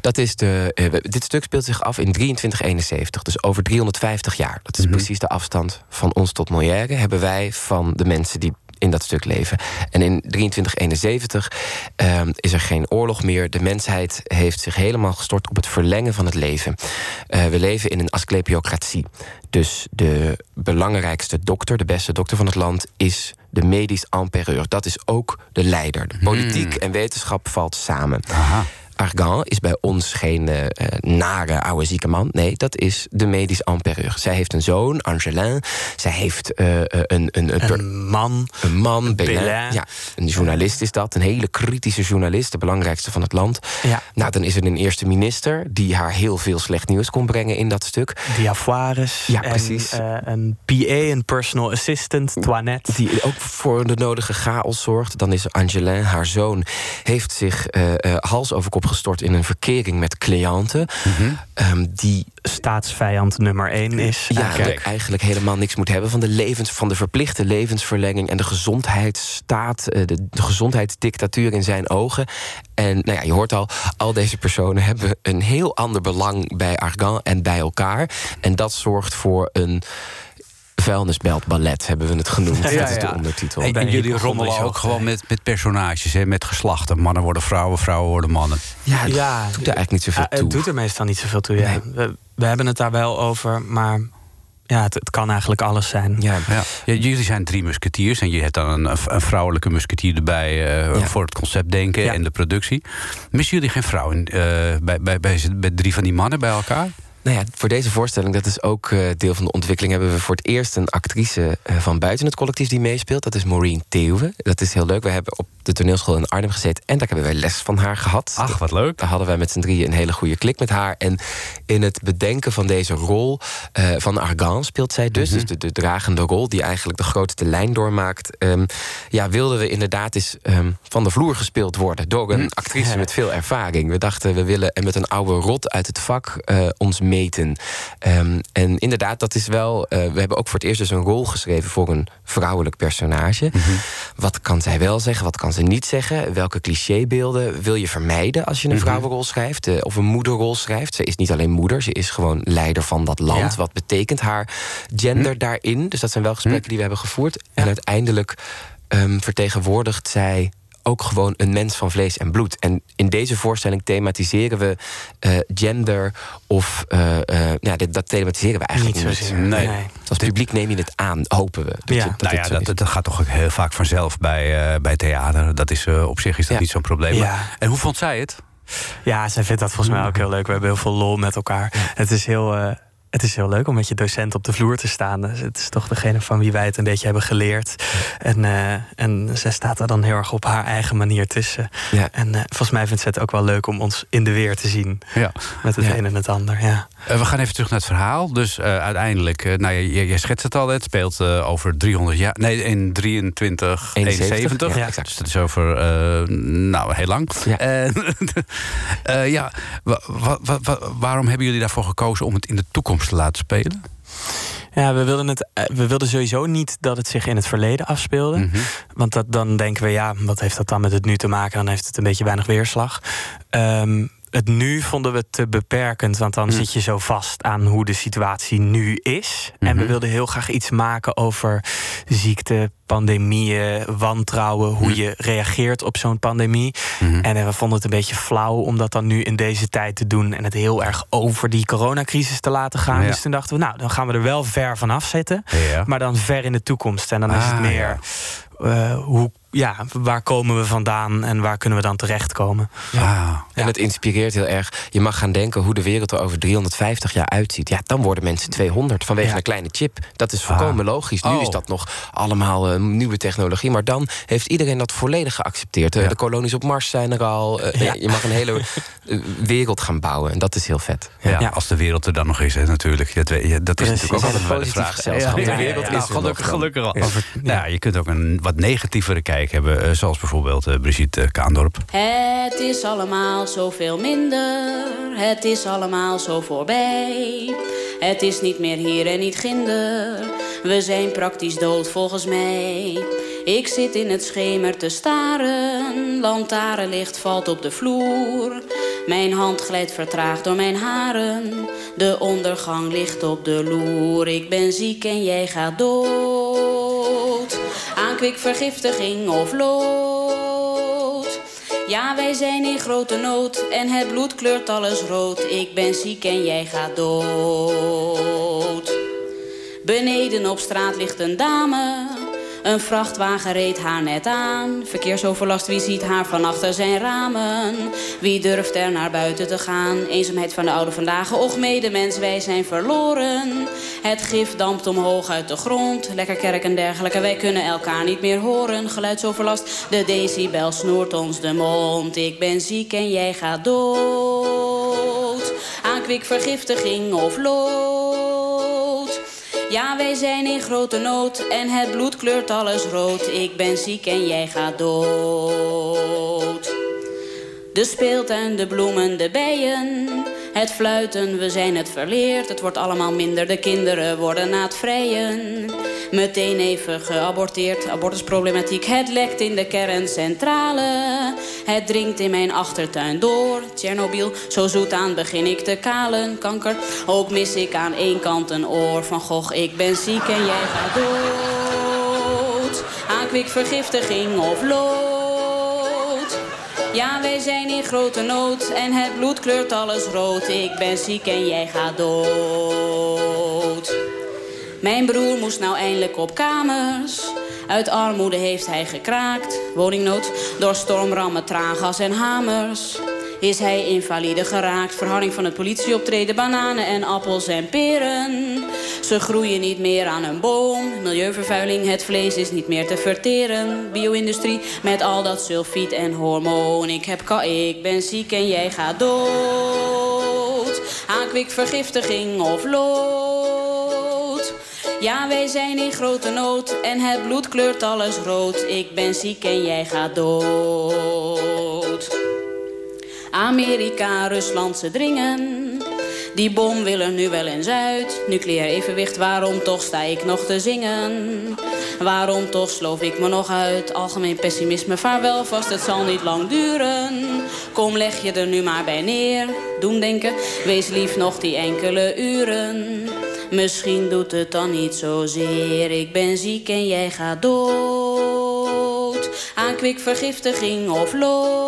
Dat is de, eh, dit stuk speelt zich af in 2371, dus over 350 jaar. Dat is Mhm. precies de afstand van ons tot Molière. Hebben wij van de mensen die in dat stuk leven. En in 2371 ehm, is er geen oorlog meer. De mensheid heeft zich helemaal gestort op het verlengen van het leven. Eh, we leven in een asclepiocratie. Dus de belangrijkste dokter, de beste dokter van het land, is de medisch empereur. Dat is ook de leider. De politiek en wetenschap valt samen. Aha. Argan is bij ons geen eh, eh, nare oude zieke man. Nee, dat is de medisch empereur. Zij heeft een zoon, Angelin. Zij heeft eh, een, een, een, Een man. een man, Bélin. Bélin. Ja, een journalist is dat. Een hele kritische journalist, de belangrijkste van het land. Ja. Nou, dan is er een eerste minister die haar heel veel slecht nieuws kon brengen in dat stuk. Diafoires. Ja, en, precies. een PA, een personal assistant, Toinette. Die ook voor de nodige chaos zorgt. Dan is Angelin, haar zoon, heeft zich hals over kop gestort in een verkering met cliënten. Ehm, die staatsvijand nummer één is. ja, eigenlijk. er eigenlijk helemaal niks moet hebben van de, levens, van de verplichte levensverlenging en de gezondheidsstaat, eh, de, de gezondheidsdictatuur in zijn ogen. En nou ja, je hoort al, al deze personen hebben een heel ander belang bij Argan en bij elkaar. En dat zorgt voor een vuilnisbelt hebben we het genoemd. Ja, dat is de ondertitel. En, jullie rommelen ook gewoon met, met personages, hè, met geslachten. Mannen worden vrouwen, vrouwen worden mannen. ja, het Ja, doet er eigenlijk niet zoveel toe. het doet er meestal niet zoveel toe. Ja. We, we hebben het daar wel over, maar ja, het, het kan eigenlijk alles zijn. Ja, Ja. Ja, jullie zijn drie musketiers en je hebt dan een, een vrouwelijke musketier erbij eh, Ja. voor het concept denken Ja. en de productie. Missen jullie geen vrouw in, eh, bij, bij, bij, bij drie van die mannen bij elkaar? Nou ja, voor deze voorstelling, dat is ook eh, deel van de ontwikkeling... hebben we voor het eerst een actrice eh, van buiten het collectief die meespeelt. Dat is Maureen Theeuwen. Dat is heel leuk. We hebben op de toneelschool in Arnhem gezeten... en daar hebben wij les van haar gehad. Ach, wat leuk. Daar hadden wij met z'n drieën een hele goede klik met haar. En in het bedenken van deze rol eh, van Argan speelt zij dus. Dus de, de dragende rol die eigenlijk de grootste lijn doormaakt. ehm, ja, wilden we inderdaad eens ehm, van de vloer gespeeld worden... door een actrice met veel ervaring. We dachten, we willen en met een oude rot uit het vak ons meten. Ehm, en inderdaad, dat is wel... eh, we hebben ook voor het eerst dus een rol geschreven voor een vrouwelijk personage. Wat kan zij wel zeggen, wat kan ze niet zeggen? Welke clichébeelden wil je vermijden als je een vrouwenrol schrijft? eh, of een moederrol schrijft? Ze is niet alleen moeder, ze is gewoon leider van dat land. Ja. Wat betekent haar gender daarin? Dus dat zijn wel gesprekken die we hebben gevoerd. En uiteindelijk ehm, vertegenwoordigt zij ook gewoon een mens van vlees en bloed. En in deze voorstelling thematiseren we eh, gender of... eh, eh, ja, dit, dat thematiseren we eigenlijk Niet zozeer. Nee. Nee. Als publiek neem je het aan, hopen we. Dat Ja. je- dat nou ja, dat, dat gaat toch ook heel vaak vanzelf bij, eh, bij theater. Dat is, eh, op zich is dat Ja. niet zo'n probleem. Ja. En hoe vond zij het? Ja, zij vindt dat volgens mij ook heel leuk. We hebben heel veel lol met elkaar. Het is heel, eh, het is heel leuk om met je docent op de vloer te staan. Dus het is toch degene van wie wij het een beetje hebben geleerd. En, eh, en zij staat er dan heel erg op haar eigen manier tussen. Ja. En eh, volgens mij vindt ze het ook wel leuk om ons in de weer te zien. Ja. Met het Ja. een en het ander, ja. Eh, we gaan even terug naar het verhaal. Dus eh, uiteindelijk, eh, nou, jij, jij schetst het al, het speelt eh, over 300 jaar. Nee, in 23, 71, 71. ja, exact. Dus dat is over, eh, nou, heel lang. Ja. Eh, ja, wa- wa- wa- wa- waarom hebben jullie daarvoor gekozen om het in de toekomst te laten spelen? Ja, we wilden, het, eh, we wilden sowieso niet dat het zich in het verleden afspeelde. Mhm. Want dat, dan denken we, ja, wat heeft dat dan met het nu te maken? Dan heeft het een beetje weinig weerslag. Ehm, het nu vonden we te beperkend, want dan zit je zo vast aan hoe de situatie nu is. En we wilden heel graag iets maken over ziekte, pandemieën, wantrouwen, hoe je reageert op zo'n pandemie. En eh, we vonden het een beetje flauw om dat dan nu in deze tijd te doen en het heel erg over die coronacrisis te laten gaan. Ja. Dus toen dachten we, nou, dan gaan we er wel ver van afzetten, Ja. maar dan ver in de toekomst. En dan is Ah, het meer eh, hoe, ja, waar komen we vandaan en waar kunnen we dan terechtkomen? Ah. En het inspireert heel erg. Je mag gaan denken hoe de wereld er over 350 jaar uitziet. Ja, dan worden mensen 200 vanwege Ja. een kleine chip. Dat is volkomen logisch. Nu Oh. is dat nog allemaal eh, nieuwe technologie. Maar dan heeft iedereen dat volledig geaccepteerd. Eh, Ja. De kolonies op Mars zijn er al. Eh, Ja. Je mag een hele wereld gaan bouwen. En dat is heel vet. Ja, Ja. als de wereld er dan nog is, hè, natuurlijk. Dat, weet je, dat is Precies. natuurlijk ook altijd een wel de vraag. Ja, De wereld ja, is gelukkig, gelukkig al. Ja. Nou, ja, je kunt ook een wat negatievere kijk hebben, eh, zoals bijvoorbeeld eh, Brigitte Kaandorp. Het is allemaal zoveel minder, het is allemaal zo voorbij. Het is niet meer hier en niet ginder, we zijn praktisch dood volgens mij. Ik zit in het schemer te staren, lantaarnlicht valt op de vloer. Mijn hand glijdt vertraagd door mijn haren, de ondergang ligt op de loer. Ik ben ziek en jij gaat dood, aan kwikvergiftiging of lood. Ja, wij zijn in grote nood en het bloed kleurt alles rood. Ik ben ziek en jij gaat dood. Beneden op straat ligt een dame, Een vrachtwagen reed haar net aan. Verkeersoverlast, wie ziet haar van achter zijn ramen? Wie durft er naar buiten te gaan? Eenzaamheid van de oude vandaag. Och, medemens, wij zijn verloren. Het gif dampt omhoog uit de grond. Lekker kerk en dergelijke, wij kunnen elkaar niet meer horen. Geluidsoverlast, de decibel snoert ons de mond. Ik ben ziek en jij gaat dood. Aan kwikvergiftiging of lood. Ja, wij zijn in grote nood en het bloed kleurt alles rood. Ik ben ziek en jij gaat dood. De speeltuin, de bloemen, de bijen. Het fluiten, we zijn het verleerd. Het wordt allemaal minder, de kinderen worden na het vrijen. Meteen even geaborteerd, abortusproblematiek. Het lekt in de kerncentrale. Het dringt in mijn achtertuin door. Tsjernobyl, zo zoet aan begin ik te kalen. Kanker, ook mis ik aan één kant een oor. Van Gogh, ik ben ziek en jij gaat dood. Aan kwikvergiftiging of lood. Ja, wij zijn in grote nood en het bloed kleurt alles rood. Ik ben ziek en jij gaat dood. Mijn broer moest nou eindelijk op kamers. Uit armoede heeft hij gekraakt. Woningnood door stormrammen, traangas en hamers. Is hij invalide geraakt. Verharding van het politieoptreden. Bananen en appels en peren. Ze groeien niet meer aan een boom. Milieuvervuiling, het vlees is niet meer te verteren. Bio-industrie met al dat sulfiet en hormoon. Ik heb ik ben ziek en jij gaat dood. Aan kwikvergiftiging of lood. Ja, wij zijn in grote nood en het bloed kleurt alles rood. Ik ben ziek en jij gaat dood. Amerika, Rusland, ze dringen. Die bom wil er nu wel in Zuid. Nucleair evenwicht, waarom toch sta ik nog te zingen? Waarom toch sloof ik me nog uit? Algemeen pessimisme, vaarwel vast, het zal niet lang duren. Kom, leg je er nu maar bij neer. Doemdenken, wees lief nog die enkele uren. Misschien doet het dan niet zozeer. Ik ben ziek en jij gaat dood. Aan kwikvergiftiging of lood.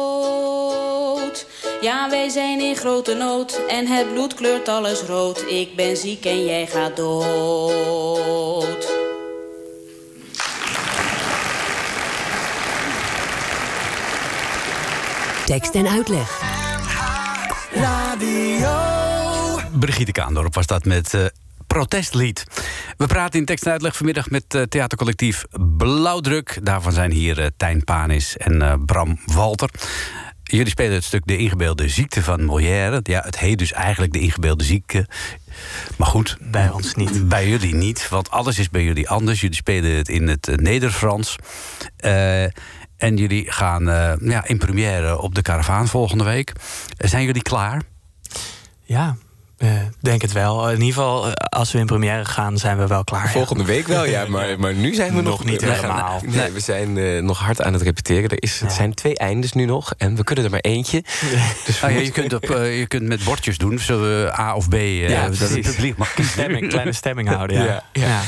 Ja, wij zijn in grote nood en het bloed kleurt alles rood. Ik ben ziek en jij gaat dood. Tekst en uitleg. Brigitte Kaandorp was dat met eh, protestlied. We praten in tekst en uitleg vanmiddag met eh, theatercollectief Blauwdruk. Daarvan zijn hier eh, Tijn Panis en eh, Bram Walter. Jullie spelen het stuk De ingebeelde ziekte van Molière. Ja, het heet dus eigenlijk De ingebeelde ziekte. Maar goed, Bij ons niet. bij jullie niet, want alles is bij jullie anders. Jullie spelen het in het eh, Nederfrans. Eh, en jullie gaan eh, ja, in première op de Caravaan volgende week. Zijn jullie klaar? Ja, eh, denk het wel. In ieder geval, eh, als we in première gaan, zijn we wel klaar. ja. Volgende week wel, ja. Maar, maar nu zijn we nog, Nog niet helemaal. nee, we zijn eh, nog hard aan het repeteren. Er is, het zijn twee eindes nu nog. En we kunnen er maar eentje. Dus Ah, ja, je, kunt op, je kunt met bordjes doen, zullen we A of B. eh, Ja, dat het publiek mag. Stemming, kleine stemming houden, ja. Ja, ja. Ja.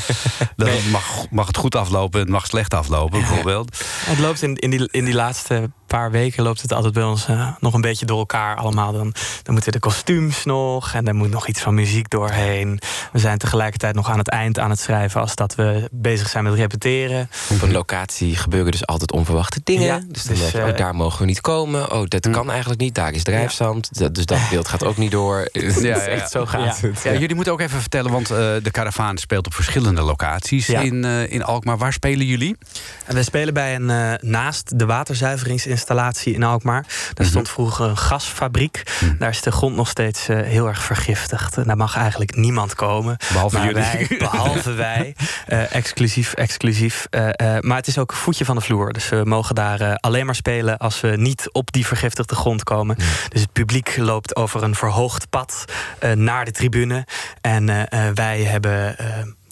Dan mag, mag het goed aflopen en het mag slecht aflopen, bijvoorbeeld. Het loopt in, in, die, in die laatste paar weken loopt het altijd bij ons eh, nog een beetje door elkaar allemaal. Dan, dan moeten de kostuums nog en er moet nog iets van muziek doorheen. We zijn tegelijkertijd nog aan het eind aan het schrijven als dat we bezig zijn met repeteren. Op een locatie gebeuren dus altijd onverwachte dingen. Ja, dus dan dus, je, eh, oh, daar mogen we niet komen. Oh, dat kan eigenlijk niet. Daar is drijfzand. Dat- Dus dat beeld gaat ook niet door. ja, ja, ja. echt zo gaat Ja. het. Ja, jullie moeten ook even vertellen, want eh, de Caravaan speelt op verschillende locaties Ja. in, eh, in Alkmaar. Waar spelen jullie? En we spelen bij een naast de waterzuiveringsinstallatie in Alkmaar. Daar stond vroeger een gasfabriek. Daar is de grond nog steeds eh, heel erg vergiftigd. En daar mag eigenlijk niemand komen. Behalve maar jullie. Wij, behalve wij. Eh, exclusief, exclusief. Eh, maar het is ook een voetje van de vloer. Dus we mogen daar alleen maar spelen als we niet op die vergiftigde grond komen. Dus het publiek loopt over een verhoogd pad naar de tribune. En wij hebben.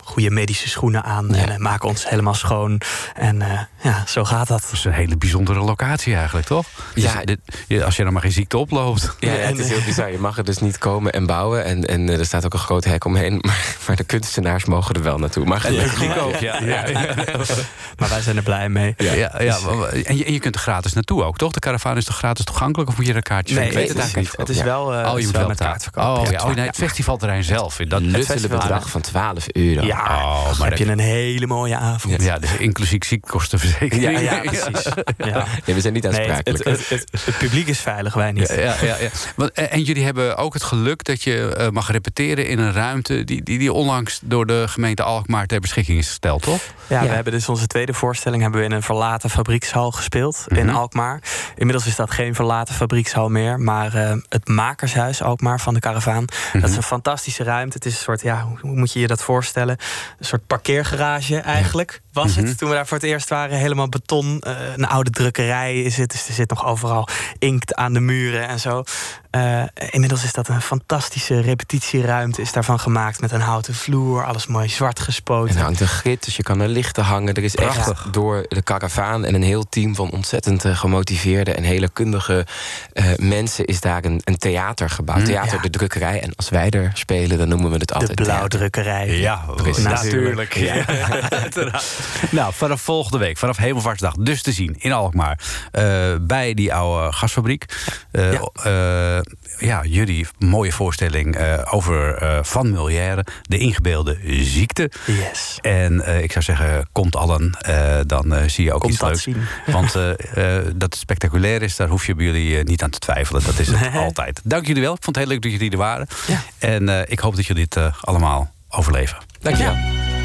Goede medische schoenen aan en eh, maken ons helemaal schoon. En eh, ja, zo gaat dat. Dat is een hele bijzondere locatie eigenlijk, toch? Ja. Dus dit- als je dan maar geen ziekte oploopt. Ja, ja, het is heel bizar. Je mag er dus niet komen en bouwen. En, en eh, er staat ook een groot hek omheen. Maar, maar de kunstenaars mogen er wel naartoe. Maar het gelukkig ook, ja. ja. Maar wij zijn er blij mee. Ja, ja, maar- en, je, en je kunt er gratis naartoe ook, toch? De Caravaan is toch gratis toegankelijk? Of moet je er een kaartje Nee? Ik weet het het is, eigenlijk niet. het is wel, eh, Oh, het je is moet wel wel met kaartverkoop. Oh, Ja. ja, oh, nee, het festivalterrein zelf. Dat, Luttele festival- bedrag van 12 euro. Ja, Oh, dan maar heb je een hele mooie avond. Ja, dus inclusief ziektekostenverzekering. Ja, ja, precies. Ja. Nee, we zijn niet Nee, het, aansprakelijk. het, het, het- het publiek is veilig, wij niet. Ja, ja, ja, ja. Want, eh, en jullie hebben ook het geluk dat je eh, mag repeteren in een ruimte die, die, die onlangs door de gemeente Alkmaar ter beschikking is gesteld, toch? Ja, Ja. we hebben dus onze tweede voorstelling hebben we in een verlaten fabriekshal gespeeld in Mhm. Alkmaar. Inmiddels is dat geen verlaten fabriekshal meer, maar eh, het Makershuis Alkmaar van de Caravaan. Mhm. Dat is een fantastische ruimte. Het is een soort, ja, hoe moet je je dat voorstellen? Een soort parkeergarage eigenlijk was Mhm. het toen we daar voor het eerst waren. Helemaal beton, eh, een oude drukkerij is het, dus er zit nog overal inkt aan de muren en zo. Eh, inmiddels is dat een fantastische repetitieruimte, is daarvan gemaakt met een houten vloer, alles mooi zwart gespoten. En er hangt een grid, dus je kan er lichten hangen. Er is Prachtig. echt door de karavaan en een heel team van ontzettend eh, gemotiveerde en hele kundige eh, mensen is daar een, een theater gebouwd. Theater ja. de drukkerij. En als wij er spelen, dan noemen we het de altijd theater. blauwdrukkerij. Ja, Precies. Natuurlijk. Ja. Nou, vanaf volgende week, vanaf Hemelvaartsdag, dus te zien in Alkmaar. eh, bij die oude gasfabriek. Eh, Ja. eh, ja, jullie mooie voorstelling over Van Molière, de ingebeelde ziekte. Yes. En ik zou zeggen, komt allen, dan zie je ook Komt iets leuks. zien. Want dat het spectaculair is, daar hoef je bij jullie niet aan te twijfelen. Dat is het Nee. altijd. Dank jullie wel. Ik vond het heel leuk dat jullie er waren. Ja. En ik hoop dat jullie dit allemaal overleven. Dankjewel. Wie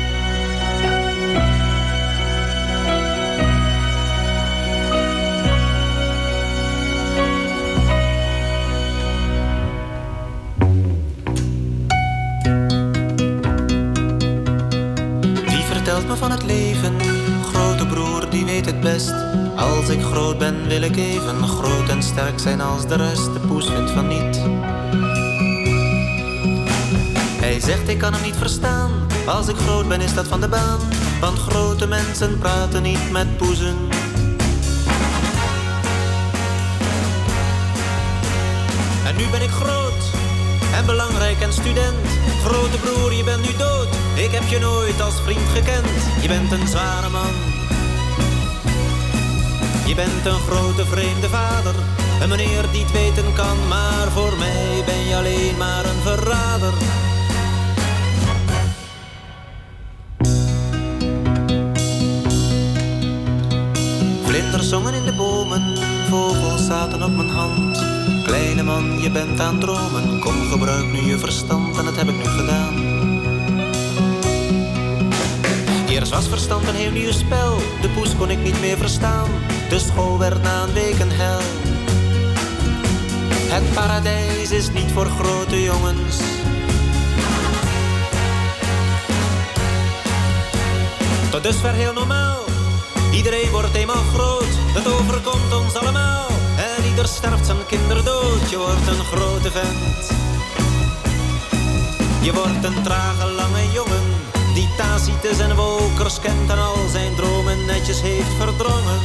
me van het leven? Grote broer, die weet het best. Als ik groot ben, wil ik even groot en sterk zijn als de rest. De poes vindt van niet. Hij zegt, ik kan hem niet verstaan. Als ik groot ben, is dat van de baan. Want grote mensen praten niet met poezen. En nu ben ik groot en belangrijk en student. Grote broer, je bent nu dood. Ik heb je nooit als vriend gekend. Je bent een zware man. Je bent een grote vreemde vader. Een meneer die het weten kan. Maar voor mij ben je alleen maar een verrader. Vlinders zongen in de bomen, vogels zaten op mijn hand. Kleine man, je bent aan het dromen, kom gebruik nu je verstand en dat heb ik nu gedaan. Verstand een heel nieuw spel, de poes kon ik niet meer verstaan. De school werd na een week een hel. Het paradijs is niet voor grote jongens. Tot dusver heel normaal. Iedereen wordt eenmaal groot, dat overkomt ons allemaal. En ieder sterft zijn kinderdood. Je wordt een grote vent. Je wordt een trage, lange jongen. Die Tacitus en Wokers kent en al zijn dromen netjes heeft verdrongen.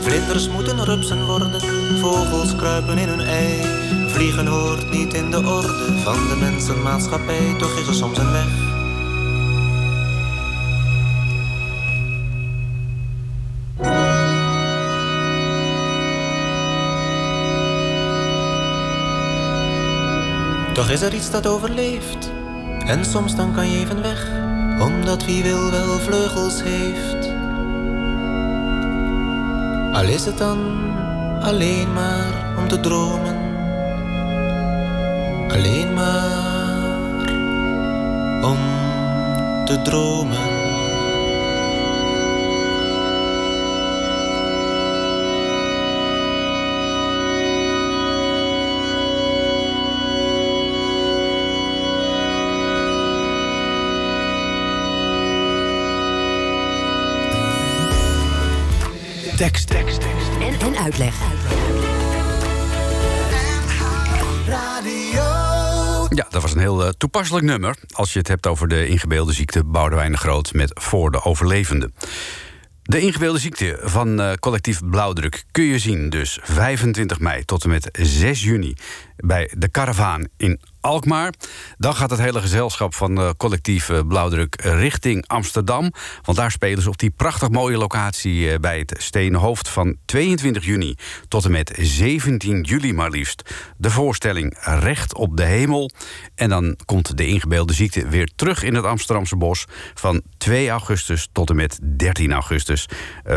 Vlinders moeten rupsen worden, vogels kruipen in hun ei. Vliegen hoort niet in de orde van de mensenmaatschappij, toch is er soms een weg. Toch is er iets dat overleeft, en soms dan kan je even weg, omdat wie wil wel vleugels heeft. Al is het dan alleen maar om te dromen. Alleen maar om te dromen. Tekst, tekst, tekst. En, en uitleg. Ja, dat was een heel eh, toepasselijk nummer. Als je het hebt over de ingebeelde ziekte Boudewijn de Groot met Voor de Overlevenden. De ingebeelde ziekte van eh, collectief Blauwdruk kun je zien dus 25 mei tot en met 6 juni bij de Karavaan in Alkmaar. Dan gaat het hele gezelschap van uh, collectief uh, Blauwdruk richting Amsterdam. Want daar spelen ze op die prachtig mooie locatie uh, bij het Stenen Hoofd van 22 juni tot en met 17 juli maar liefst. De voorstelling Recht op de Hemel. En dan komt de ingebeelde ziekte weer terug in het Amsterdamse bos van 2 augustus tot en met 13 augustus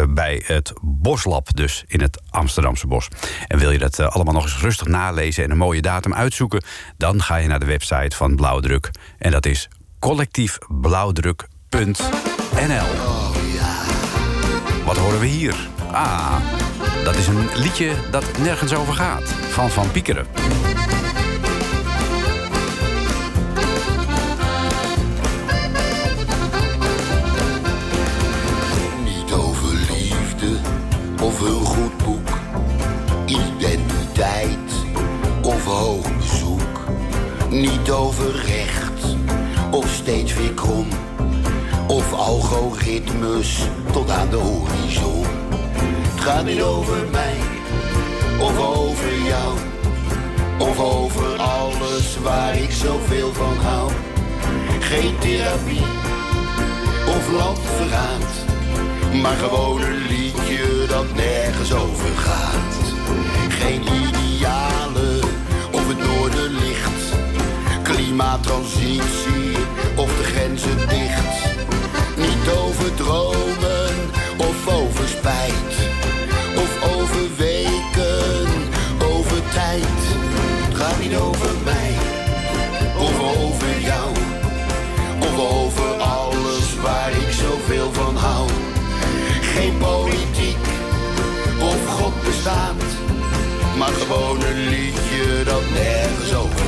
bij het Boslab, dus in het Amsterdamse bos. En wil je dat allemaal nog eens rustig nalezen en een mooie datum uitzoeken, dan ga je naar de website van Blauwdruk. En dat is collectiefblauwdruk.nl. Wat horen we hier? Ah, dat is een liedje dat nergens over gaat. Van Van Piekeren. Niet over liefde of een goed boek. Of hoog bezoek. Niet over recht of steeds weer krom. Of algoritmes tot aan de horizon. Het gaat niet over mij of over jou. Of over alles waar ik zoveel van hou. Geen therapie of landverraad. Maar gewoon een liedje dat nergens over gaat. Geen Klimaattransitie of de grenzen dicht. Niet over dromen of over spijt. Of over weken, over tijd. Het gaat niet over mij of over jou. Of over alles waar ik zoveel van hou. Geen politiek of God bestaat. Maar gewoon een liedje dat nergens over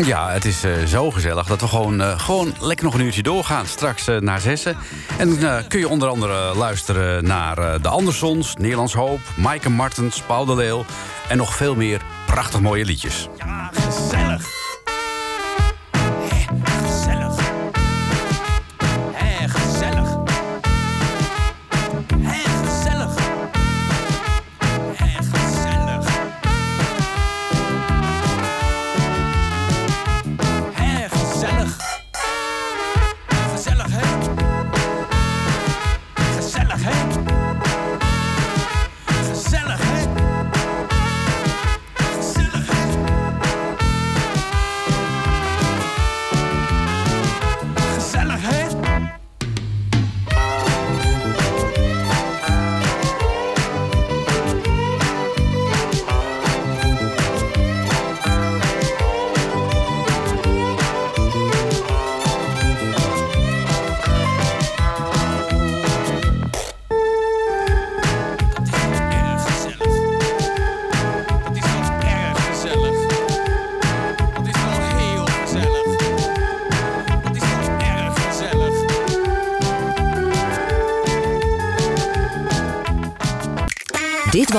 Ja, het is eh, zo gezellig dat we gewoon, eh, gewoon lekker nog een uurtje doorgaan. Straks eh, naar zessen. En dan kun je onder andere luisteren naar De Andersons, Nederlands Hoop... Maaike Martens, Paul de Leeuw en nog veel meer prachtig mooie liedjes. Ja,